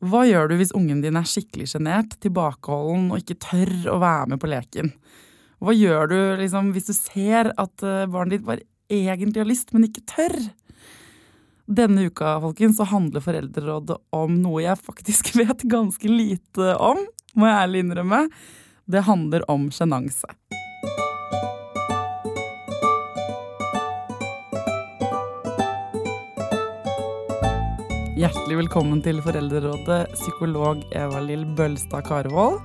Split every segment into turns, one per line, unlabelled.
Hva gjør du hvis ungen din er skikkelig sjenert, tilbakeholden og ikke tør å være med på leken? Hva gjør du liksom, hvis du ser at eh, barnet ditt bare egentlig har lyst, men ikke tør? Denne uka folkens, så handler Foreldrerådet om noe jeg faktisk vet ganske lite om, må jeg ærlig innrømme. Det handler om sjenanse. Hjertelig velkommen til Foreldrerådet, psykolog Eva-Lill Bølstad Karevold.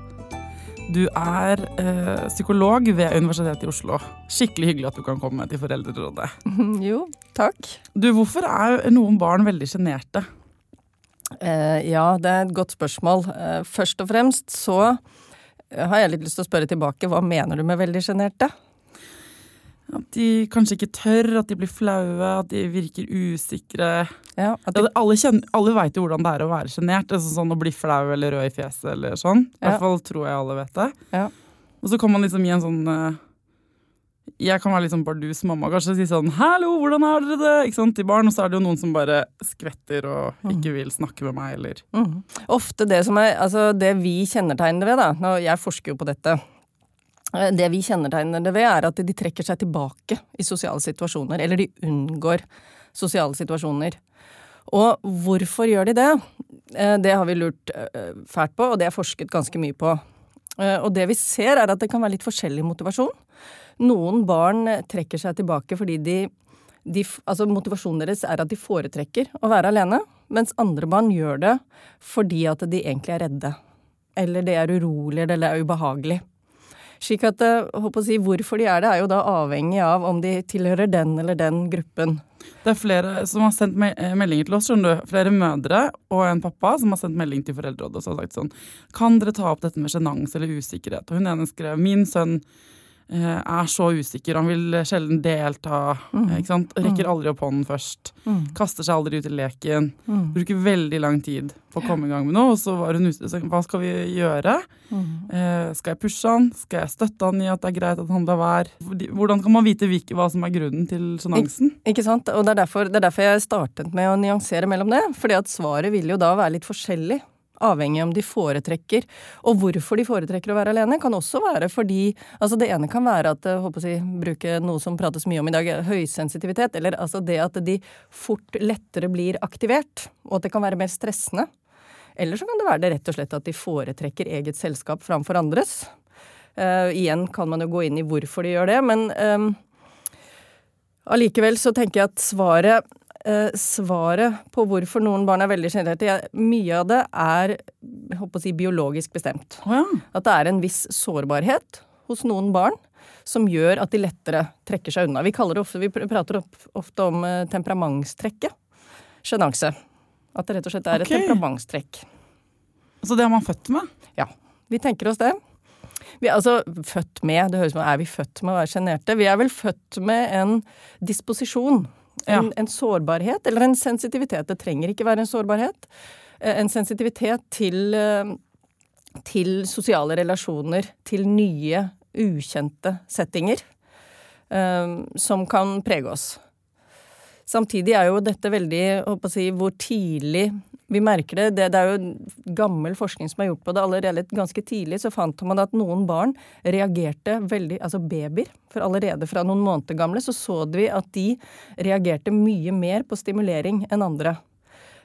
Du er eh, psykolog ved Universitetet i Oslo. Skikkelig hyggelig at du kan komme til Foreldrerådet.
Jo, takk.
Du, Hvorfor er noen barn veldig sjenerte?
Eh, ja, det er et godt spørsmål. Eh, først og fremst så har jeg litt lyst til å spørre tilbake. Hva mener du med veldig sjenerte?
At de kanskje ikke tør, at de blir flaue, at de virker usikre.
Ja, at
Ja,
de,
det- alle kjenner, alle veit jo hvordan det er å være sjenert. Altså sånn å bli flau eller rød i fjeset eller sånn. I
Ja.
hvert fall tror jeg alle vet det.
Ja.
Og så kan man liksom gi en sånn eh, Jeg kan være litt sånn bardus mamma kanskje og si sånn 'Hallo, hvordan har dere det?' Ikke sant, til barn. Og så er det jo noen som bare skvetter og ikke vil snakke med meg, eller
mm. Ofte det som er Altså, det vi kjennetegner ved, da Nå, Jeg forsker jo på dette. Eh, Det vi kjennetegner det ved, er at de trekker seg tilbake i sosiale situasjoner. Eller de unngår sosiale situasjoner. Og hvorfor gjør de det? Eh, Det har vi lurt eh, fælt på, og det er forsket ganske mye på. Og det vi ser, er at det kan være litt forskjellig motivasjon. Noen barn trekker seg tilbake fordi de, de Altså motivasjonen deres er at de foretrekker å være alene, mens andre barn gjør det fordi at de egentlig er redde. Eller det er urolig, eller det er ubehagelig. Slik at, eh, si, Hvorfor de er det, er jo da avhengig av om de tilhører den eller den gruppen.
Det er flere som har sendt eh, meldinger til oss, skjønner du. Flere mødre og en pappa som har sendt melding til Foreldrerådet og sagt sånn Kan dere ta opp dette med sjenanse eller usikkerhet? Og hun ene skrev Min sønn er så usikker, han vil sjelden delta. Mm. Rekker aldri opp hånden først. Kaster seg aldri ut i leken. Bruker veldig lang tid på å komme i gang med noe. Og så var hun ute Hva skal vi gjøre? Eh, skal jeg pushe han? Skal jeg støtte han i at det er greit at han lar være? Hvordan kan man vite hvilke, hva som er grunnen til sjenansen?
Ikke sant? Og det er, derfor, det er derfor jeg startet med å nyansere mellom det. Fordi at svaret vil jo da være litt forskjellig. Avhengig om de foretrekker. Og hvorfor de foretrekker å være alene, kan også være fordi Altså det ene kan være at håper jeg bruker bruke noe som prates mye om i dag, høysensitivitet. Eller altså det at de fort lettere blir aktivert. Og at det kan være mer stressende. Eller så kan det være det rett og slett at de foretrekker eget selskap framfor andres. Uh, igjen kan man jo gå inn i hvorfor de gjør det, men allikevel uh, så tenker jeg at svaret, eh, svaret på hvorfor noen barn er veldig sjenerte, mye av det er si, biologisk bestemt.
Ja.
At det er en viss sårbarhet hos noen barn som gjør at de lettere trekker seg unna. Vi, det ofte, vi prater ofte om eh, temperamentstrekket. Sjenanse. At det rett og slett er et temperamentstrekk.
Så det er man født med?
Ja, vi tenker oss det. Vi er altså født med, det høres ut som er vi født med å være sjenerte? Vi er vel født med en disposisjon. En, en sårbarhet, eller en sensitivitet. Det trenger ikke være en sårbarhet. Eh, En sensitivitet til, eh, til sosiale relasjoner, til nye, ukjente settinger. eh, Som kan prege oss. Samtidig er jo dette veldig si, hvor tidlig vi merker det. det. Det er jo gammel forskning som er gjort på det. Allerede ganske tidlig så fant man at noen barn reagerte veldig Altså babyer. For allerede fra noen måneder gamle så så vi at de reagerte mye mer på stimulering enn andre.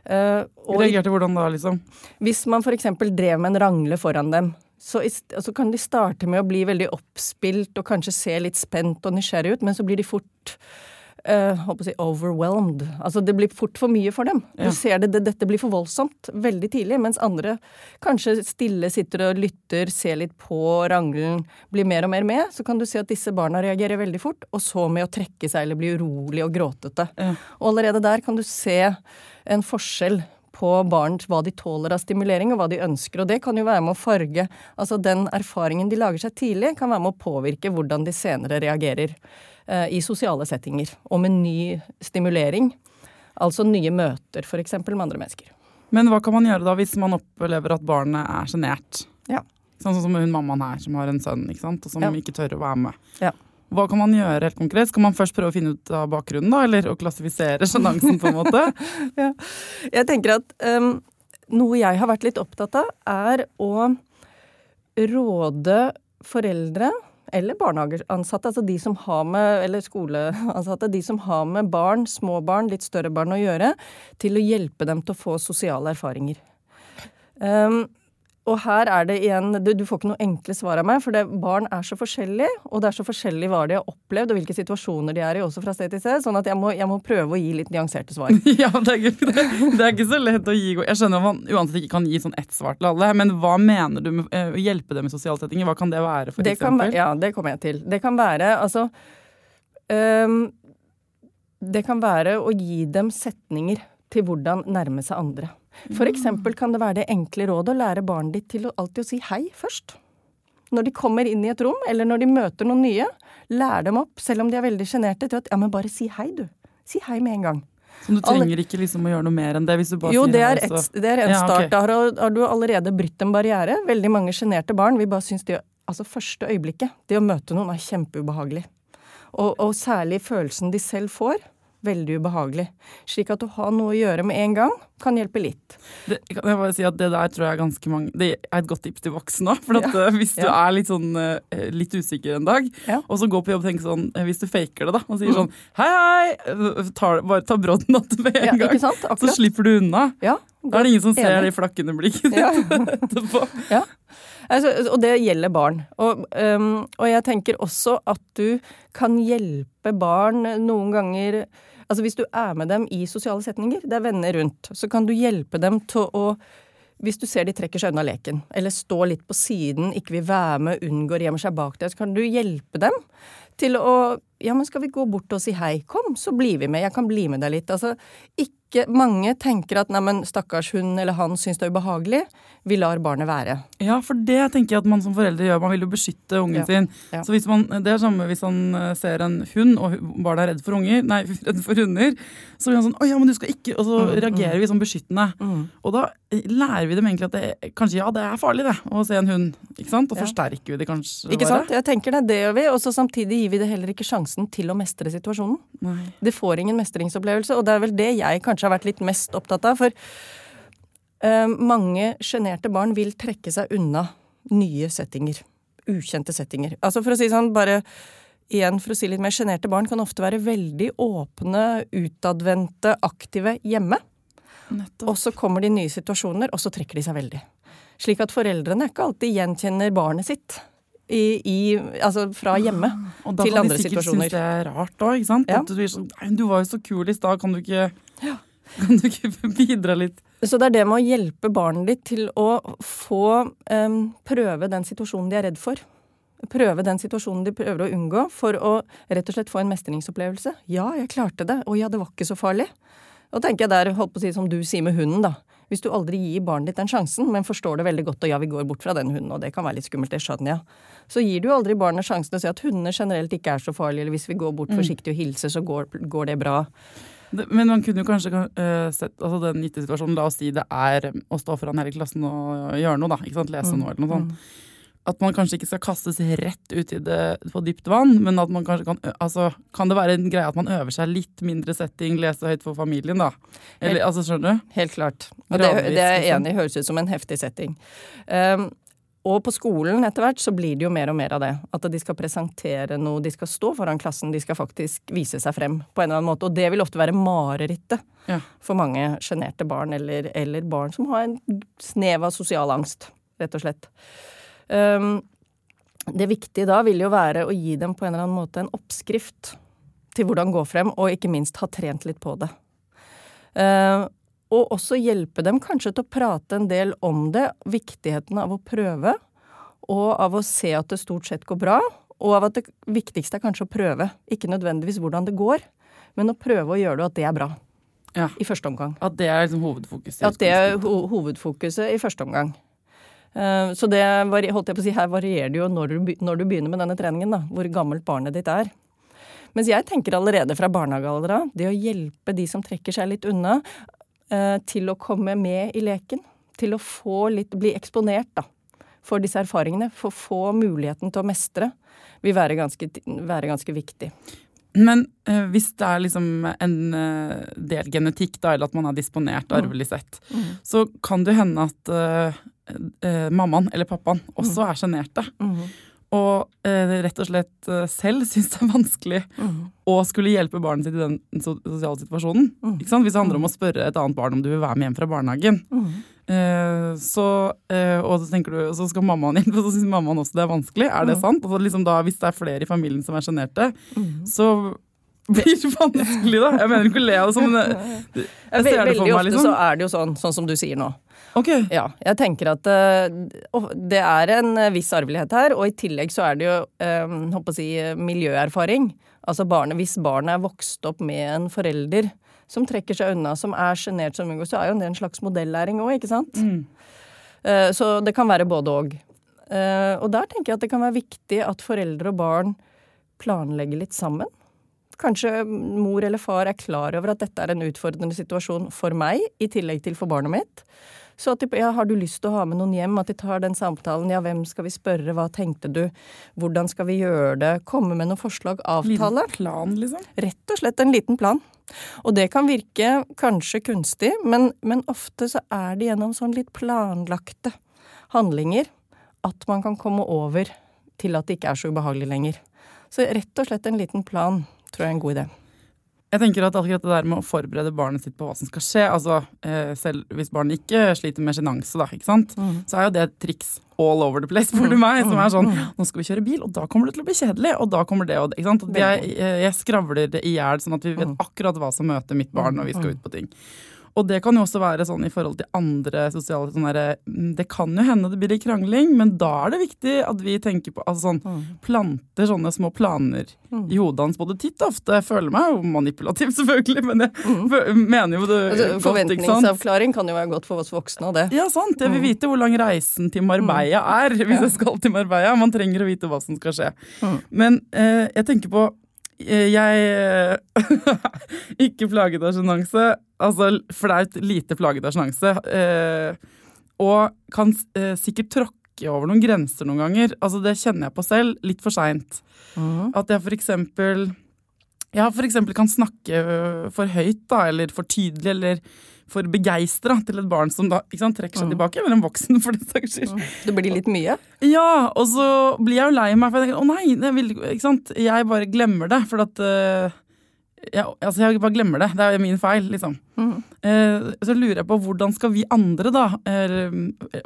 Uh, og
Reagerte hvordan da, liksom?
hvis man f.eks. drev med en rangle foran dem, så, så kan de starte med å bli veldig oppspilt og kanskje se litt spent og nysgjerrig ut, men så blir de fort eh, håper å si overwhelmed. Altså det blir fort for mye for dem.
Ja.
Du ser det, det, dette blir for voldsomt veldig tidlig, mens andre kanskje stille sitter og lytter, ser litt på rangelen, blir mer og mer med. Så kan du se at disse barna reagerer veldig fort, og så med å trekke seg eller bli urolig og gråtete.
Ja.
Og allerede der kan du se en forskjell på barn, hva de tåler av stimulering, og hva de ønsker. Og det kan jo være med å farge Altså den erfaringen de lager seg tidlig, kan være med å påvirke hvordan de senere reagerer i sosiale settinger. Og med ny stimulering. Altså nye møter, f.eks. med andre mennesker.
Men hva kan man gjøre da hvis man opplever at barnet er sjenert?
Ja.
Sånn som hun mammaen her, som har en sønn ikke sant? og som
Ja.
ikke tør å være med.
Ja.
Hva kan man gjøre helt konkret? Skal man først prøve å finne ut av bakgrunnen, da? Eller å klassifisere sjenansen, på en måte? ja.
Jeg tenker at um, noe jeg har vært litt opptatt av, er å råde foreldre eller barnehageansatte, altså de som har med, eller skoleansatte, de som har med barn, små barn, litt større barn å gjøre, til å hjelpe dem til å få sosiale erfaringer. Um, og her er det igjen du, får ikke noe enkle svar av meg, for det, barn er så forskjellige. Og det er så forskjellig hva de har opplevd, og hvilke situasjoner de er i, også fra sted til sted. Sånn at jeg må, jeg må prøve å gi litt nyanserte svar.
ja, det er, det, det er, ikke så lett å gi Jeg skjønner at man uansett ikke kan gi sånn ett svar til alle, men hva mener du med eh, å hjelpe dem i sosiale settinger? Hva kan det være, for
det eksempel? Kan, ja, det kommer jeg til. Det kan være altså um, Det kan være å gi dem setninger til hvordan nærme seg andre. Eksempel kan det være det enkle rådet å lære barnet ditt til å alltid å si hei først. Når de kommer inn i et rom, eller når de møter noen nye, lær dem opp, selv om de er veldig sjenerte, til at ja, men bare si hei, du. Si hei med en gang.
Så du trenger ikke liksom å gjøre noe mer enn det? hvis du bare
jo,
sier
det er, et, det er en ja, start. Okay. Da har, har, du allerede brytt en barriere. Veldig mange sjenerte barn vil bare synes det altså første øyeblikket, det å møte noen, er kjempeubehagelig. Og, og særlig følelsen de selv får veldig ubehagelig. Slik at å ha noe å gjøre med en gang kan hjelpe litt.
Det, kan jeg bare si at det der tror jeg er ganske mange Det er et godt tips til voksne òg. For at, ja. Eh, hvis du ja. er litt sånn eh, litt usikker en dag, ja. og så går på jobb og tenker sånn eh, Hvis du faker det, da, og sier mm. sånn hei, hei, tar, bare ta brodden av det med en gang, så slipper du unna. da er det ingen som ser de flakkende blikkene etterpå.
Ja. Altså, og det gjelder barn. Og, um, og, jeg tenker også at du kan hjelpe barn noen ganger Altså hvis du er med dem i sosiale setninger, det er venner rundt, så kan du hjelpe dem til å hvis du ser de trekker seg unna leken, eller står litt på siden, ikke vil være med, unngår, gjemmer seg bak deg, så kan du hjelpe dem til å Ja, men skal vi gå bort og si hei? Kom, så blir vi med. Jeg kan bli med deg litt. Altså, ikke Mange tenker at neimen, stakkars hun eller han syns det er ubehagelig. Vi lar barnet være.
Ja, for det tenker jeg at man som foreldre gjør. Man vil jo beskytte ungen ja. sin. Ja. Så hvis man, Det er samme hvis han eh, ser en hund, og barnet er redd for unger, nei, redd for hunder, så blir han sånn 'Å ja, men du skal ikke' Og så mm, reagerer mm. vi sånn beskyttende. Mm. Og da lærer vi dem egentlig at det, kanskje ja, det er farlig det, å se en hund. ikke sant? Og ja. forsterker vi det kanskje.
Ikke sant? Jeg tenker det, det gjør vi. Og så samtidig gir vi det heller ikke sjansen til å mestre situasjonen. Nei. Det får ingen mestringsopplevelse, og det er vel det jeg kanskje har vært litt mest opptatt av. For uh, mange sjenerte barn vil trekke seg unna nye settinger. Ukjente settinger. Altså for å si sånn, bare igjen for å si litt mer, sjenerte barn kan ofte være veldig åpne, utadvendte, aktive hjemme. Nettopp. Og så kommer de nye situasjoner, og så trekker de seg veldig. Slik at foreldrene ikke alltid gjenkjenner barnet sitt. I, i, altså fra hjemme ah, til andre situasjoner. Og da kan de sikkert synes
det er rart òg, ikke sant? Ja. Du, sånn, du, var jo så kul i stad, kan, ja. kan, du ikke bidra litt?
Så det er det med å hjelpe barnet ditt til å få um, prøve den situasjonen de er redd for. Prøve den situasjonen de prøver å unngå, for å rett og slett få en mestringsopplevelse. Ja, jeg klarte det. Å ja, det var ikke så farlig. Og tenker jeg der, holdt på å si som du sier med hunden, da. Hvis du aldri gir barnet ditt den sjansen, men forstår det veldig godt, og ja, vi går bort fra den hunden, og det kan være litt skummelt, det skjønner jeg, så gir du aldri barnet sjansen til å si at hundene generelt ikke er så farlige, eller hvis vi går bort mm. forsiktig og hilser, så går, går det bra.
Men man kunne jo kanskje uh, sett altså den gitte situasjonen, la oss si det er å stå foran hele klassen og gjøre noe, da. ikke sant, Lese mm. noe eller noe sånt. Mm at man kanskje ikke skal kastes rett ut i det på dypt vann, men at man kanskje kan altså, Kan det være en greie at man øver seg litt mindre setting, lese høyt for familien, da? Eller, helt, altså, skjønner du?
Helt klart. Og det, det er jeg liksom. enig i høres ut som en heftig setting. Um, og på skolen etter hvert så blir det jo mer og mer av det. At de skal presentere noe, de skal stå foran klassen, de skal faktisk vise seg frem på en eller annen måte. Og det vil ofte være marerittet ja. for mange sjenerte barn, eller, eller barn som har en snev av sosial angst, rett og slett. Um, det viktige da vil jo være å gi dem på en eller annen måte en oppskrift til hvordan gå frem, og ikke minst ha trent litt på det. Uh, og også hjelpe dem kanskje til å prate en del om det, viktigheten av å prøve, og av å se at det stort sett går bra, og av at det viktigste er kanskje å prøve. Ikke nødvendigvis hvordan det går, men å prøve å gjøre det, og at det er bra. Ja. I første omgang.
At det er liksom hovedfokuset?
At det er ho hovedfokuset i første omgang. Eh, så det holdt jeg på å si, her varierer det jo når du, når du begynner med denne treningen, da, hvor gammelt barnet ditt er. Mens jeg tenker allerede fra barnehagealder av, det å hjelpe de som trekker seg litt unna, eh, til å komme med i leken. Til å få litt, bli eksponert da, for disse erfaringene. For å få muligheten til å mestre vil være ganske, være ganske viktig.
Men eh, hvis det er liksom en eh, del genetikk, da, eller at man er disponert arvelig sett,
Mm.
så kan det hende at eh, eh, mammaen eller pappaen også er sjenerte.
Mm.
Og eh, rett og slett eh, selv syns det er vanskelig
Mm.
å skulle hjelpe barnet sitt i den sosiale situasjonen.
Mm.
Hvis det handler om å spørre et annet barn om du vil være med hjem fra barnehagen.
Mm.
Eh, så, eh, og så du, så skal mammaen hjelpe, og så syns mammaen også det er vanskelig. Er det
Mm.
sant? Og liksom da, hvis det er flere i familien som er sjenerte,
Mm.
så blir det vanskelig, da. Jeg mener ikke å le av det som en jeg ser det for
Veldig ofte
liksom.
så er det jo sånn, sånn som du sier nå.
Ok.
Ja, jeg tenker at uh, det er en viss arvelighet her, og i tillegg så er det jo eh, håper å si, miljøerfaring. Altså barnet, Hvis barnet er vokst opp med en forelder som trekker seg unna, som er sjenert som unge, så er jo det en slags modellæring òg, ikke sant?
Mm.
Eh, Så det kan være både og. Eh, Og der tenker jeg at det kan være viktig at foreldre og barn planlegger litt sammen. Kanskje mor eller far er klar over at dette er en utfordrende situasjon for meg, i tillegg til for barnet mitt. Så at de, ja, har du lyst til å ha med noen hjem, at de tar den samtalen. Ja, hvem skal vi spørre, hva tenkte du, hvordan skal vi gjøre det, komme med noen forslag, avtale.
Liten plan, liksom.
Rett og slett en liten plan. Og det kan virke kanskje kunstig, men, men ofte så er det gjennom sånn litt planlagte handlinger at man kan komme over til at det ikke er så ubehagelig lenger. Så rett og slett en liten plan tror jeg er en god idé.
Jeg tenker at akkurat det der med å forberede barnet sitt på hva som skal skje, altså eh, selv hvis barnet ikke sliter med sjenanse, da, ikke sant, så er jo det et triks all over the place, spør du meg, som er sånn Nå skal vi kjøre bil, og da kommer det til å bli kjedelig, og da kommer det og det. ikke sant? Jeg, jeg skravler det i hjel, sånn at vi vet akkurat hva som møter mitt barn når vi skal ut på ting. Og det kan jo også være sånn i forhold til andre sosiale sånn derre, mm, Det kan jo hende det blir litt krangling, men da er det viktig at vi tenker på altså sånn, Planter sånne små planer i hodet hans både titt og ofte. Jeg føler meg jo manipulativ, selvfølgelig, men jeg mm. mener jo det
Altså,
godt,
forventningsavklaring kan jo være godt for oss voksne, og det.
Ja, sant. Jeg vil vite hvor lang reisen til Marbella er, hvis jeg skal til Marbella. Man trenger å vite hva som skal skje. Men eh, jeg tenker på Jeg eh, ikke plaget av sjenanse, altså flaut lite plaget av sjenanse. Eh, og kan eh, sikkert tråkke over noen grenser noen ganger. Altså Det kjenner jeg på selv, litt for seint. At jeg for eksempel ja, for eksempel kan snakke øh, for høyt, da, eller for tydelig, eller for begeistra til et barn som da sant, trekker seg tilbake, eller en voksen, for den saks skyld.
Det blir litt mye.
Ja, og så blir jeg jo lei meg, for jeg tenker å nei, jeg, vil, ikke sant? jeg bare glemmer det, for at uh, jeg, altså jeg bare glemmer det. Det er min feil, liksom. Eh, så lurer jeg på hvordan skal vi andre, da, øh,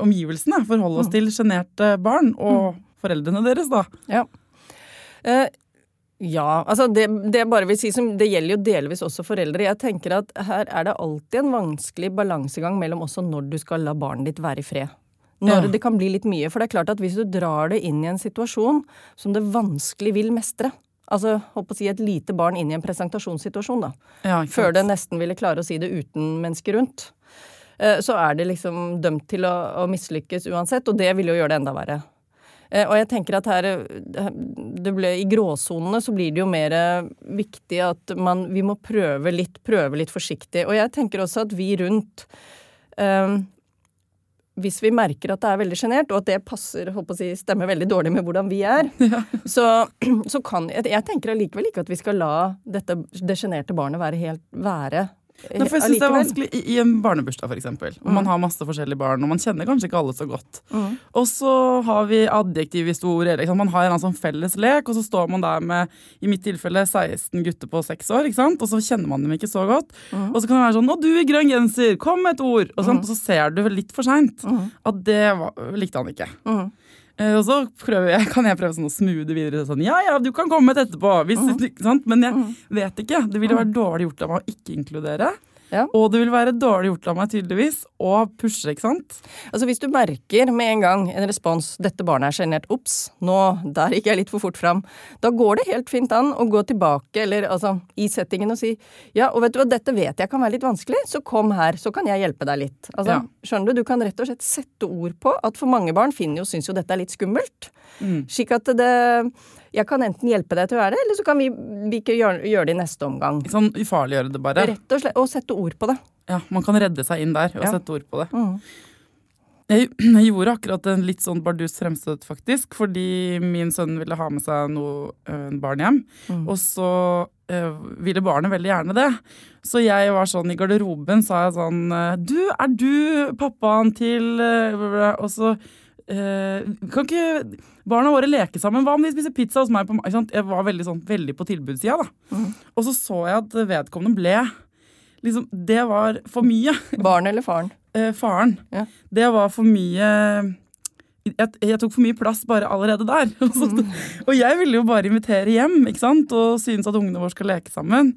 omgivelsene, forholde oss til sjenerte barn, og foreldrene deres, da.
Ja. Ja, altså det, det si som, det gjelder jo delvis også foreldre. Jeg tenker at her er det alltid en vanskelig balansegang mellom også når du skal la barnet ditt være i fred. Når
Ja.
det kan bli litt mye. For det er klart at hvis du drar det inn i en situasjon som det vanskelig vil mestre, altså håper å si et lite barn inn i en presentasjonssituasjon, da,
Ja,
før det nesten ville klare å si det uten mennesker rundt, eh, så er det liksom dømt til å, å mislykkes uansett, og det vil jo gjøre det enda verre. Eh, Og jeg tenker at her eh, det ble, I gråsonene så blir det jo mer viktig at man, vi må prøve litt, prøve litt forsiktig. Og jeg tenker også at vi rundt eh, Hvis vi merker at det er veldig sjenert, og at det passer, håper si, stemmer veldig dårlig med hvordan vi er, så, så kan Jeg tenker allikevel ikke at vi skal la dette, det sjenerte barnet være helt være.
Nei, for jeg synes det er vanskelig i, I en barnebursdag, eksempel, hvor man har masse forskjellige barn, og man kjenner kanskje ikke alle så godt. Og så har vi adjektivhistorie. Liksom. Man har en sånn felles lek, og så står man der med i mitt tilfelle 16 gutter på 6 år, og så kjenner man dem ikke så godt. Og så kan det være sånn 'Å, du i grønn genser, kom med et ord!' Og, sånn, og så ser du litt for seint at det var, likte han ikke. Eh, og så jeg, kan jeg prøve sånn å smooth videre. Sånn, ja, ja, du kan komme etterpå. Hvis, ikke sant? Men jeg vet ikke. Det ville vært dårlig gjort av meg å ikke inkludere.
Ja.
Og det vil være dårlig gjort av meg tydeligvis å pushe, ikke sant?
Altså Hvis du merker med en gang en respons 'dette barnet er sjenert', ops, nå, der gikk jeg litt for fort fram, da går det helt fint an å gå tilbake eller altså, i settingen og si 'ja, og vet du hva, dette vet jeg kan være litt vanskelig, så kom her, så kan jeg hjelpe deg litt'. Altså,
Ja.
Skjønner du, du kan rett og slett sette ord på at for mange barn finner jo, syns jo dette er litt skummelt. Slik at det Jeg kan enten hjelpe deg til å være det, eller så kan vi, vi ikke gjøre, gjøre det i neste omgang.
Sånn ufarliggjøre det bare.
Rett og slett, Og sette ord på det.
Ja, Man kan redde seg inn der og
Ja.
sette ord på det.
Mm.
Jeg, jeg gjorde akkurat en litt sånn bardus fremstøt, faktisk, fordi min sønn ville ha med seg noe øh, barn hjem.
Mm.
Og så eh, ville barnet veldig gjerne det. Så jeg var sånn i garderoben, sa jeg sånn eh, Du, er du pappaen til eh, Og så eh, Kan ikke barna våre leke sammen? Hva om de spiser pizza hos meg? på? Jeg var veldig, sånn, veldig på tilbudssida, da. Og så så jeg at vedkommende ble liksom, Det var for mye.
Barn eller faren?
Uh, faren.
Ja.
Det var for mye jeg, jeg tok for mye plass bare allerede der. Og, og jeg ville jo bare invitere hjem ikke sant? og synes at ungene våre skal leke sammen.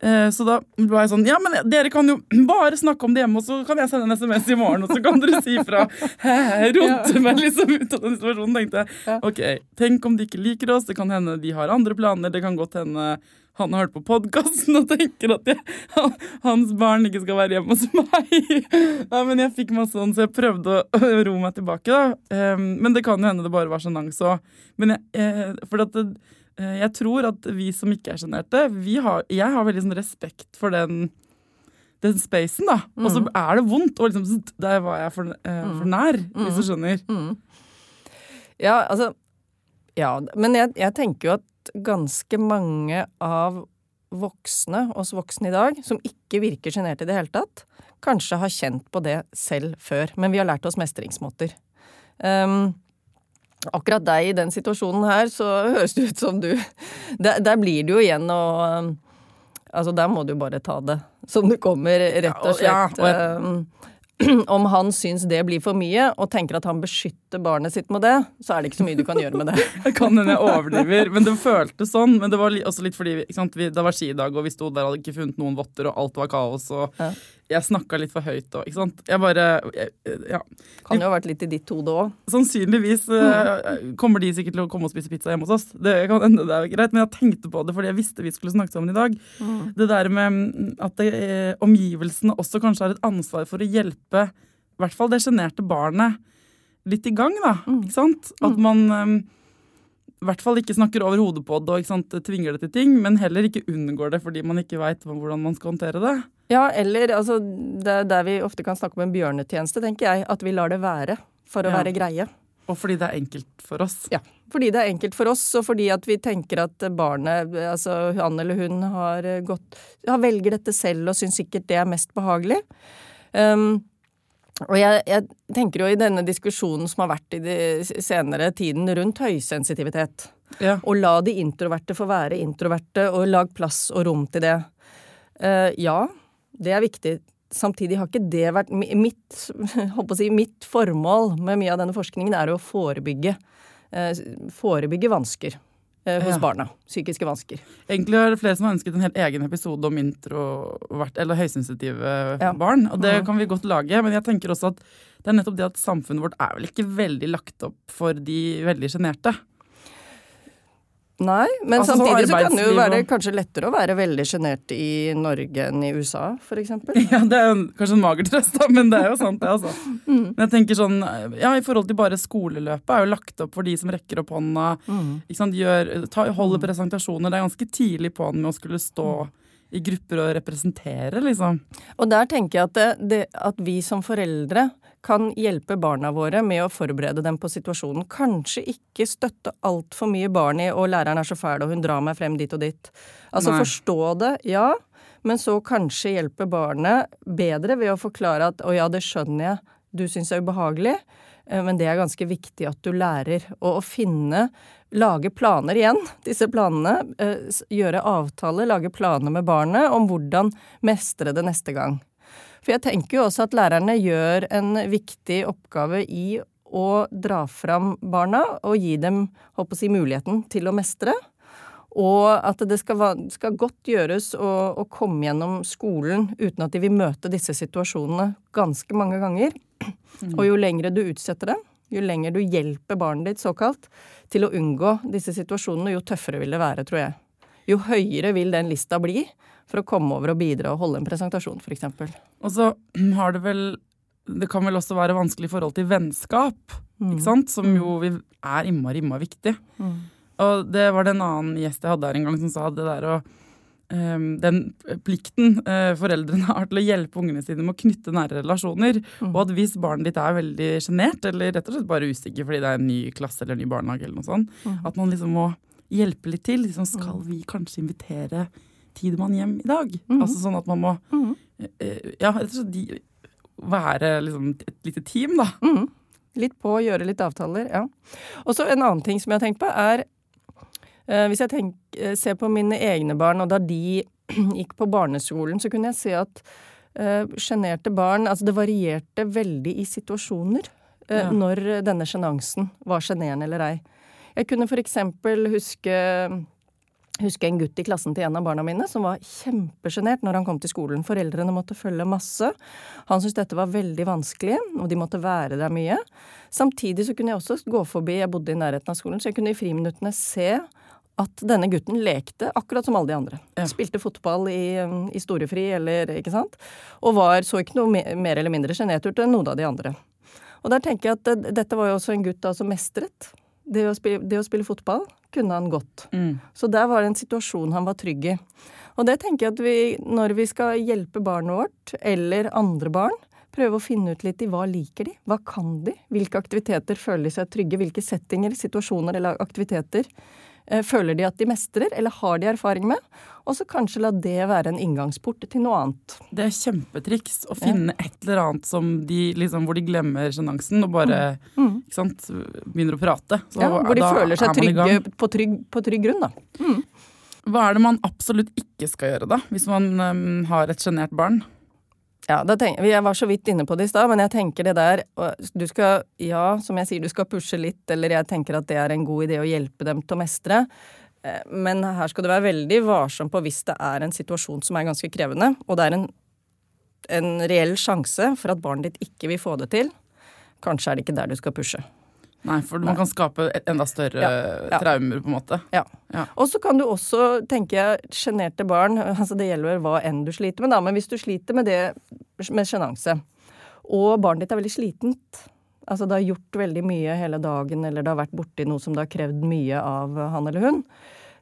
Eh, så da var jeg sånn Ja, men dere kan jo bare snakke om det hjemme, og så kan jeg sende en SMS i morgen, og så kan dere si fra. Hæ, Rote meg liksom ut av den situasjonen. tenkte jeg. Ok, Tenk om de ikke liker oss, det kan hende de har andre planer, det kan godt hende han har hørt på podkasten og tenker at jeg, han, hans barn ikke skal være hjemme hos meg. Nei, men jeg fikk masse sånn, så jeg prøvde å, å ro meg tilbake. da. Um, men det kan jo hende det bare var sjenanse òg. Men jeg, eh, for at det, eh, jeg tror at vi som ikke er sjenerte, vi har- jeg har veldig sånn respekt for den den spacen, da. Og så er det vondt. Og liksom, der var jeg for, eh, for nær, hvis du skjønner.
Ja, altså Ja, men jeg, jeg tenker jo at ganske mange av voksne, oss voksne i dag, som ikke virker sjenerte i det hele tatt, kanskje har kjent på det selv før. Men vi har lært oss mestringsmåter. Um, akkurat deg i den situasjonen her, så høres det ut som du Der, der blir det jo igjen å um, Altså, der må du bare ta det som det kommer, rett og
Ja,
slett.
og jeg-
Um, om han syns det blir for mye, og tenker at han beskytter barnet sitt med det, så er det ikke så mye du kan gjøre med det.
Jeg kan hende jeg overdriver, men det føltes sånn. Men det var også litt fordi sant, vi, det var skidag, og vi sto der og hadde ikke funnet noen votter, og alt var kaos, og
Ja.
Jeg snakka litt for høyt òg, ikke sant. Jeg bare jeg, Ja.
Kan jo ha vært litt i ditt hode òg.
Sannsynligvis uh, kommer de sikkert til å komme og spise pizza hjemme hos oss. Det kan hende det er greit, men jeg tenkte på det fordi jeg visste vi skulle snakke sammen i dag. Det der med mm, at det, eh, omgivelsene også kanskje har et ansvar for å hjelpe i hvert fall det sjenerte barnet litt i gang, da. Ikke sant? At man um, i hvert fall ikke snakker over hodet på det og tvinger det til ting, men heller ikke unngår det fordi man ikke veit hvordan man skal håndtere det.
Ja, eller altså det er Der vi ofte kan snakke om en bjørnetjeneste, tenker jeg. At vi lar det være for å
Ja.
være greie.
Og fordi det er enkelt for oss.
Ja. Fordi det er enkelt for oss, og fordi at vi tenker at barnet, altså han eller hun, har gått har velger dette selv og syns sikkert det er mest behagelig. Um, og jeg, jeg tenker jo i denne diskusjonen som har vært i de senere tiden rundt høysensitivitet,
Ja.
og la de introverte få være introverte, og lag plass og rom til det. Uh, ja, det er viktig. Samtidig har ikke det vært mitt, si, mitt formål med mye av denne forskningen er å forebygge, eh, forebygge vansker eh, hos
Ja.
barna. Psykiske vansker.
Egentlig er det flere som har ønsket en helt egen episode om introvert, eller høysensitive
Ja.
barn. Og det kan vi godt lage, men jeg tenker også at det er nettopp det at samfunnet vårt er vel ikke veldig lagt opp for de veldig sjenerte.
Nei, men
Altså, sånn
samtidig så kan det jo være kanskje lettere å være veldig sjenert i Norge enn i USA, eksempel.
Ja, det er kanskje en mager trøst, da, men det er jo sant, det, altså.
Mm.
Men jeg tenker sånn, ja, i forhold til bare skoleløpet er jo lagt opp for de som rekker opp hånda,
Mm.
ikke sant, gjør, ta, holder presentasjoner. Det er ganske tidlig på med å skulle stå i grupper og representere, liksom.
Og der tenker jeg at, det, det, at vi som foreldre kan hjelpe barna våre med å forberede dem på situasjonen. Kanskje ikke støtte altfor mye barn i 'og læreren er så fæl, og hun drar meg frem dit og dit'. Altså
Nei.
forstå det, ja, men så kanskje hjelpe barnet bedre ved å forklare at 'å ja, det skjønner jeg, du syns det er ubehagelig', eh, men det er ganske viktig at du lærer. Og å finne Lage planer igjen, disse planene. eh, Gjøre avtaler, lage planer med barnet om hvordan mestre det neste gang. For jeg tenker jo også at lærerne gjør en viktig oppgave i å dra fram barna og gi dem håper si, muligheten til å mestre. Og at det skal, skal godt gjøres å, å komme gjennom skolen uten at de vil møte disse situasjonene ganske mange ganger. Og jo lengre du utsetter det, jo lenger du hjelper barnet ditt såkalt til å unngå disse situasjonene, jo tøffere vil det være, tror jeg. Jo høyere vil den lista bli for å komme over og bidra og holde en presentasjon, f.eks.
Og så har det vel Det kan vel også være vanskelig i forhold til vennskap, ikke sant? Som jo vi er innmari, innmari viktig. Og det var det en annen gjest jeg hadde her en gang som sa det der å ehm, den plikten eh, foreldrene har til å hjelpe ungene sine med å knytte nære relasjoner. Og at hvis barnet ditt er veldig sjenert, eller rett og slett bare usikker fordi det er en ny klasse eller en ny barnehage, eller noe sånt, at man liksom må hjelpe litt til. Liksom, skal vi kanskje invitere tid man hjem i dag?
Mhm.
Altså sånn at man må eh, Ja, rett og slett de, være liksom et lite team, da.
Mhm. Litt på, gjøre litt avtaler, ja. Og så en annen ting som jeg har tenkt på, er eh, Hvis jeg tenk, eh, ser på mine egne barn, og da de gikk på barneskolen, så kunne jeg se at eh, sjenerte barn Altså det varierte veldig i situasjoner eh,
Ja.
når denne sjenansen var sjenerende eller ei. Jeg kunne for eksempel huske huske en gutt i klassen til en av barna mine som var kjempesjenert når han kom til skolen. Foreldrene måtte følge masse. Han syntes dette var veldig vanskelig, og de måtte være der mye. Samtidig så kunne jeg også gå forbi, jeg bodde i nærheten av skolen, så jeg kunne i friminuttene se at denne gutten lekte akkurat som alle de andre.
Ja.
Spilte fotball i, um, i storefri, eller ikke sant. Og var, så ikke noe me mer eller mindre sjenert ut enn noen av de andre. Og der tenker jeg at dette var jo også en gutt da som mestret. Det å, spille, det å spille fotball kunne han godt. Så der var det en situasjon han var trygg i. Og det tenker jeg at vi, når vi skal hjelpe barnet vårt, eller andre barn, prøve å finne ut litt i hva liker de, hva kan de, hvilke aktiviteter føler de seg trygge, hvilke settinger, situasjoner eller aktiviteter føler de at de mestrer, eller har de erfaring med, og så kanskje la det være en inngangsport til noe annet.
Det er kjempetriks å finne et eller annet som de, liksom, hvor de glemmer sjenansen og bare
Mm.
ikke sant, begynner å prate. Så
Ja, hvor de
da
føler seg trygge på trygg, på trygg grunn, da.
Hva er det man absolutt ikke skal gjøre, da? Hvis man um, har et sjenert barn?
Ja, tenker, Jeg var så vidt inne på det i stad, men jeg tenker det der Du skal, ja, som jeg sier, du skal pushe litt, eller jeg tenker at det er en god idé å hjelpe dem til å mestre. Eh, Men her skal du være veldig varsom på hvis det er en situasjon som er ganske krevende, og det er en, en reell sjanse for at barnet ditt ikke vil få det til. Kanskje er det ikke der du skal pushe.
Nei, for man kan skape enda større
Ja, ja.
traumer, på en måte.
Ja.
Ja.
Og så kan du også, tenker jeg, sjenerte barn altså Det gjelder vel hva enn du sliter med, da, men hvis du sliter med det med sjenanse, og barnet ditt er veldig slitent Altså det har gjort veldig mye hele dagen, eller det har vært borti noe som det har krevd mye av han eller hun,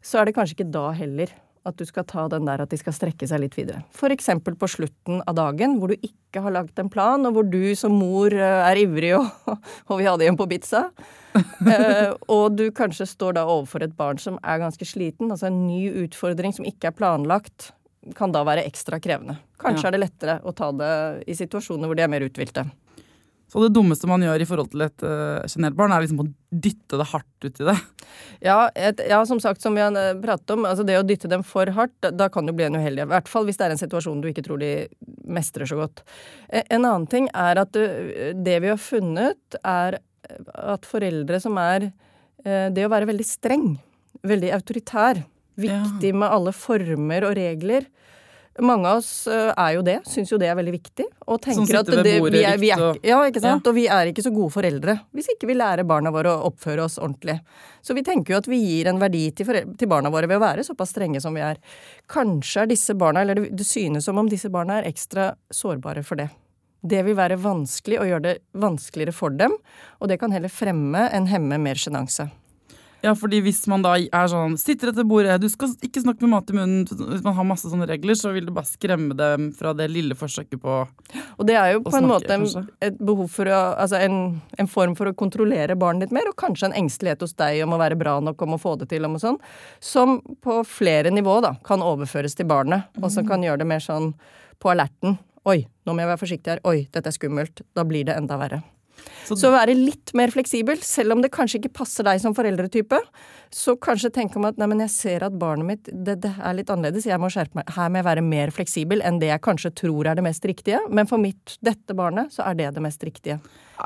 så er det kanskje ikke da heller at du skal ta den der at de skal strekke seg litt videre. Eksempel på slutten av dagen, hvor du ikke har lagt en plan, og hvor du som mor eh, er ivrig, og, og vil ha det hjem på pizza. Eh, og du kanskje står da overfor et barn som er ganske sliten, altså en ny utfordring som ikke er planlagt, kan da være ekstra krevende. Kanskje
Ja.
er det lettere å ta det i situasjoner hvor de er mer uthvilte.
Så det dummeste man gjør i forhold til et uh, barn, er liksom å dytte det hardt ut i det.
Ja, et, ja, som sagt, som vi har eh, pratet om, altså det å dytte dem for hardt, da- da kan du bli en uheldig. I hvert fall hvis det er en situasjon du ikke tror de mestrer så godt. Eh, En annen ting er at du, det vi har funnet, er at foreldre som er eh, Det å være veldig streng, veldig autoritær, viktig med alle former og regler. Mange av oss eh, er jo det, syns jo det er veldig viktig. Og tenker at det, vi er, vi er, ja, ikke sant? Og vi er ikke så gode foreldre hvis ikke vi lærer barna våre å oppføre oss ordentlig. Så vi tenker jo at vi gir en verdi til, til barna våre ved å være såpass strenge som vi er. Kanskje er disse barna, eller det, det synes som om disse barna er ekstra sårbare for det. Det vil være vanskelig å gjøre det vanskeligere for dem, og det kan heller fremme enn hemme mer sjenanse.
Ja, fordi hvis man da er sånn Sitter etter bordet, du skal ikke snakke med mat i munnen Hvis man har masse sånne regler, så vil det bare skremme dem fra det lille forsøket på å snakke.
Og det er jo på en
snakke,
måte en, et behov for å Altså en, en form for å kontrollere barnet ditt mer, og kanskje en engstelighet hos deg om å være bra nok, om å få det til, om og sånn, som på flere nivå da kan overføres til barnet, og som kan gjøre det mer sånn på alerten. Oi, nå må jeg være forsiktig her. Oi, dette er skummelt. Da blir det enda verre.
Så-
Så være litt mer fleksibel, selv om det kanskje ikke passer deg som foreldretype. Så kanskje tenke om at nei, men jeg ser at barnet mitt det, det er litt annerledes, jeg må skjerpe meg. Her må jeg være mer fleksibel enn det jeg kanskje tror er det mest riktige. Men for mitt, dette barnet, så er det det mest riktige.